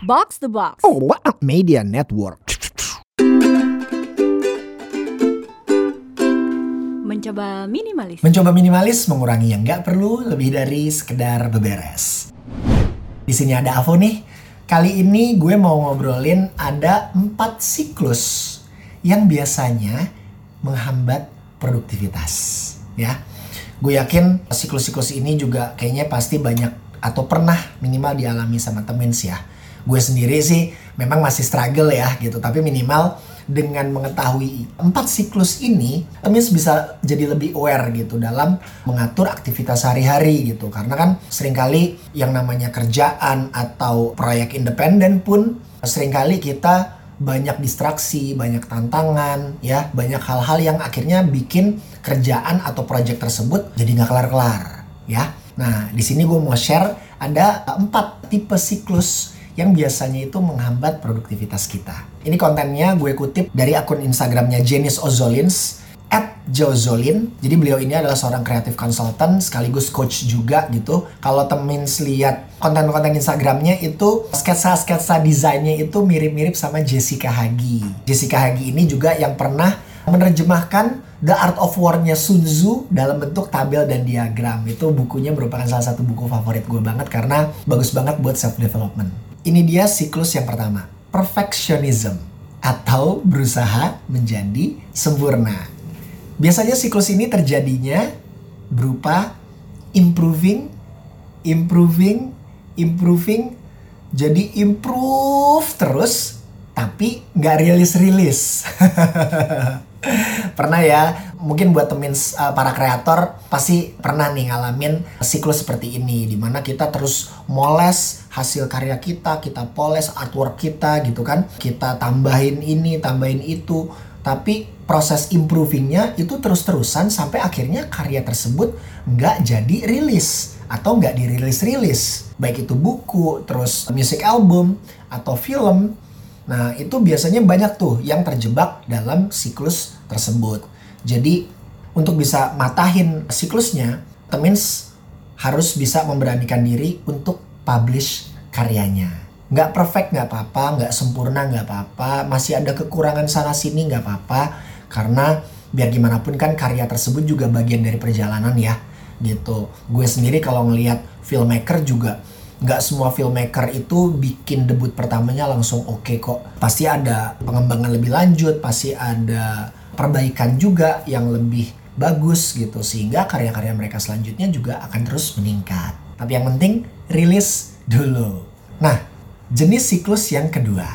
Box the Box. Oh, Media Network. Mencoba minimalis. Mencoba minimalis mengurangi yang nggak perlu lebih dari sekedar beberes. Di sini ada Avo nih. Kali ini gue mau ngobrolin ada empat siklus yang biasanya menghambat produktivitas. Ya, gue yakin siklus-siklus ini juga kayaknya pasti banyak atau pernah minimal dialami sama temen sih ya. Gue sendiri sih memang masih struggle ya gitu, tapi minimal dengan mengetahui empat siklus ini, Temis bisa jadi lebih aware gitu dalam mengatur aktivitas sehari-hari gitu. Karena kan sering kali yang namanya kerjaan atau proyek independen pun sering kali kita banyak distraksi, banyak tantangan, ya, banyak hal-hal yang akhirnya bikin kerjaan atau proyek tersebut jadi nggak kelar-kelar, ya. Nah, di sini gue mau share ada empat tipe siklus yang biasanya itu menghambat produktivitas kita. Ini kontennya gue kutip dari akun Instagramnya Jenis Ozolins at Jozolin. Jadi beliau ini adalah seorang kreatif konsultan sekaligus coach juga gitu. Kalau temen lihat konten-konten Instagramnya itu sketsa-sketsa desainnya itu mirip-mirip sama Jessica Hagi. Jessica Hagi ini juga yang pernah menerjemahkan The Art of War-nya Sun Tzu dalam bentuk tabel dan diagram. Itu bukunya merupakan salah satu buku favorit gue banget karena bagus banget buat self development. Ini dia siklus yang pertama, perfectionism atau berusaha menjadi sempurna. Biasanya siklus ini terjadinya berupa improving, improving, improving, jadi improve terus, tapi nggak rilis-rilis. pernah ya, mungkin buat temen uh, para kreator pasti pernah nih ngalamin siklus seperti ini, di mana kita terus moles hasil karya kita, kita poles artwork kita gitu kan, kita tambahin ini, tambahin itu, tapi proses improvingnya itu terus-terusan sampai akhirnya karya tersebut nggak jadi rilis atau nggak dirilis-rilis. Baik itu buku terus music album atau film. Nah itu biasanya banyak tuh yang terjebak dalam siklus tersebut jadi untuk bisa matahin siklusnya temins harus bisa memberanikan diri untuk publish karyanya. Nggak perfect nggak apa-apa nggak sempurna nggak apa-apa. Masih ada kekurangan sana sini nggak apa-apa. Karena biar gimana pun kan karya tersebut juga bagian dari perjalanan ya gitu. Gue sendiri kalau ngelihat filmmaker juga nggak semua filmmaker itu bikin debut pertamanya langsung oke okay kok. Pasti ada pengembangan lebih lanjut pasti ada perbaikan juga yang lebih bagus gitu sehingga karya-karya mereka selanjutnya juga akan terus meningkat tapi yang penting rilis dulu nah Jenis siklus yang kedua,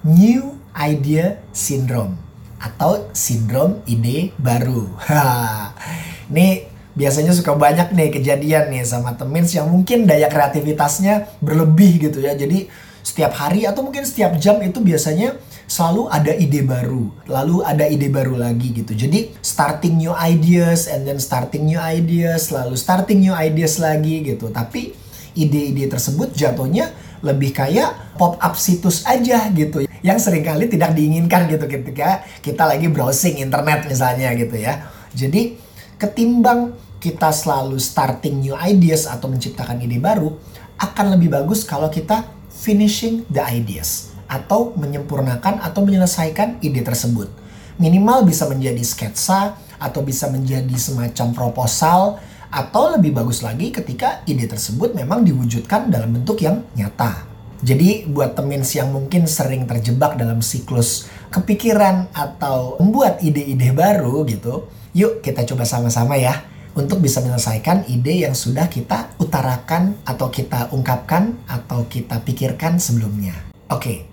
New Idea Syndrome atau sindrom ide baru. Ini biasanya suka banyak nih kejadian nih sama temen yang mungkin daya kreativitasnya berlebih gitu ya. Jadi setiap hari atau mungkin setiap jam itu biasanya selalu ada ide baru, lalu ada ide baru lagi gitu. Jadi starting new ideas and then starting new ideas, lalu starting new ideas lagi gitu. Tapi ide-ide tersebut jatuhnya lebih kayak pop up situs aja gitu yang sering kali tidak diinginkan gitu ketika kita lagi browsing internet misalnya gitu ya. Jadi ketimbang kita selalu starting new ideas atau menciptakan ide baru akan lebih bagus kalau kita finishing the ideas atau menyempurnakan atau menyelesaikan ide tersebut. Minimal bisa menjadi sketsa atau bisa menjadi semacam proposal atau lebih bagus lagi ketika ide tersebut memang diwujudkan dalam bentuk yang nyata. Jadi buat temen yang mungkin sering terjebak dalam siklus kepikiran atau membuat ide-ide baru gitu, yuk kita coba sama-sama ya untuk bisa menyelesaikan ide yang sudah kita utarakan atau kita ungkapkan atau kita pikirkan sebelumnya. Oke,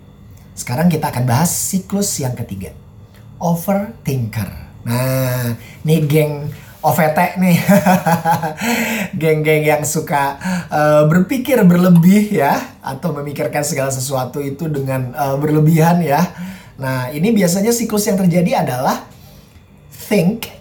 sekarang kita akan bahas siklus yang ketiga. Overthinker. Nah, nih geng OVT nih geng-geng yang suka uh, berpikir berlebih ya atau memikirkan segala sesuatu itu dengan uh, berlebihan ya nah ini biasanya siklus yang terjadi adalah think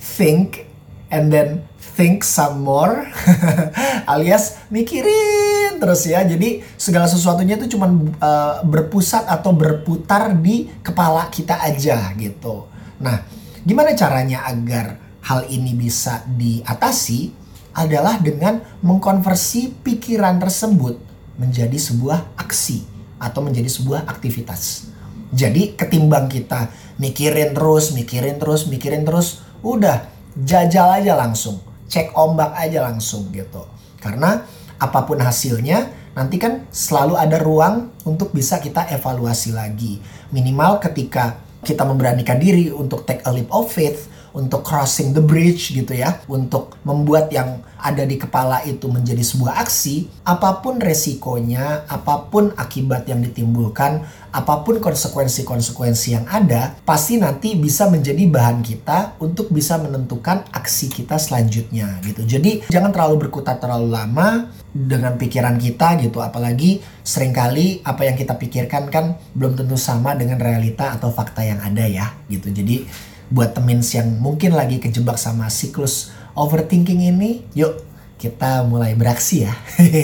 think and then think some more alias mikirin terus ya. Jadi segala sesuatunya itu cuma uh, berpusat atau berputar di kepala kita aja gitu. Nah gimana caranya agar hal ini bisa diatasi? Adalah dengan mengkonversi pikiran tersebut menjadi sebuah aksi atau menjadi sebuah aktivitas. Jadi ketimbang kita mikirin terus, mikirin terus, mikirin terus, udah jajal aja langsung, cek ombak aja langsung gitu. Karena apa pun hasilnya, nanti kan selalu ada ruang untuk bisa kita evaluasi lagi. Minimal ketika kita memberanikan diri untuk take a leap of faith, untuk crossing the bridge gitu ya, untuk membuat yang ada di kepala itu menjadi sebuah aksi, apa pun resikonya, apa pun akibat yang ditimbulkan, apa pun konsekuensi-konsekuensi yang ada, pasti nanti bisa menjadi bahan kita untuk bisa menentukan aksi kita selanjutnya gitu. Jadi jangan terlalu berkutat terlalu lama dengan pikiran kita gitu, apalagi sering kali apa yang kita pikirkan kan belum tentu sama dengan realita atau fakta yang ada ya gitu. Jadi buat temen yang mungkin lagi kejebak sama siklus overthinking ini, yuk kita mulai beraksi ya.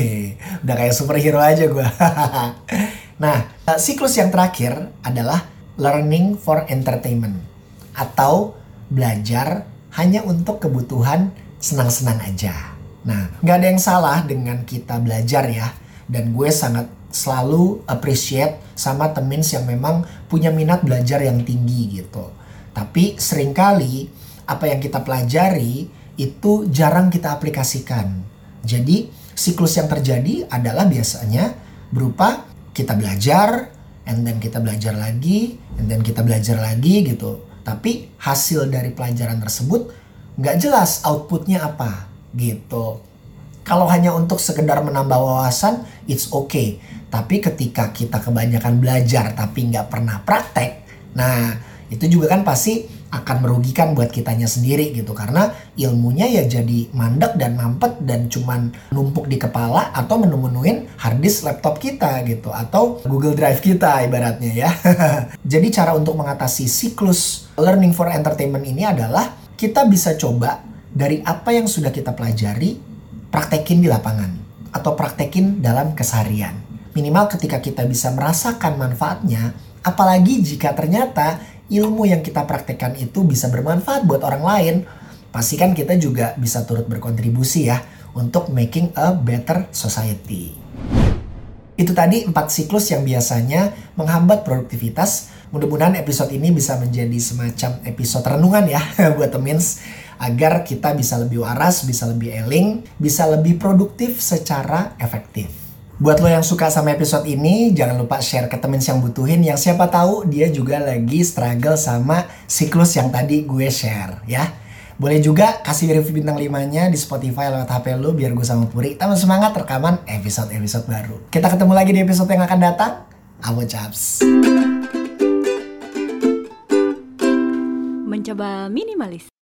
Udah kayak superhero aja gue. nah, eh, siklus yang terakhir adalah learning for entertainment atau belajar hanya untuk kebutuhan senang-senang aja. Nah, nggak ada yang salah dengan kita belajar ya. Dan gue sangat selalu appreciate sama temen yang memang punya minat belajar yang tinggi gitu tapi sering kali apa yang kita pelajari itu jarang kita aplikasikan. Jadi siklus yang terjadi adalah biasanya berupa kita belajar, and then kita belajar lagi, and then kita belajar lagi gitu. Tapi hasil dari pelajaran tersebut nggak jelas outputnya apa gitu. Kalau hanya untuk sekedar menambah wawasan, it's okay. Tapi ketika kita kebanyakan belajar tapi nggak pernah praktek, nah itu juga kan pasti akan merugikan buat kitanya sendiri gitu karena ilmunya ya jadi mandek dan mampet dan cuman numpuk di kepala atau menu-menuin harddisk laptop kita gitu atau Google Drive kita ibaratnya ya. jadi cara untuk mengatasi siklus learning for entertainment ini adalah kita bisa coba dari apa yang sudah kita pelajari praktekin di lapangan atau praktekin dalam keseharian. Minimal ketika kita bisa merasakan manfaatnya, apalagi jika ternyata ilmu yang kita praktekkan itu bisa bermanfaat buat orang lain, pastikan kita juga bisa turut berkontribusi ya untuk making a better society. Itu tadi empat siklus yang biasanya menghambat produktivitas. Mudah-mudahan episode ini bisa menjadi semacam episode renungan ya buat temins agar kita bisa lebih waras, bisa lebih eling, bisa lebih produktif secara efektif. Buat lo yang suka sama episode ini, jangan lupa share ke temen yang butuhin yang siapa tahu dia juga lagi struggle sama siklus yang tadi gue share ya. Boleh juga kasih review bintang 5-nya di Spotify lewat HP lo biar gue sama Puri tambah semangat rekaman episode-episode baru. Kita ketemu lagi di episode yang akan datang. Awo Chaps. Mencoba minimalis.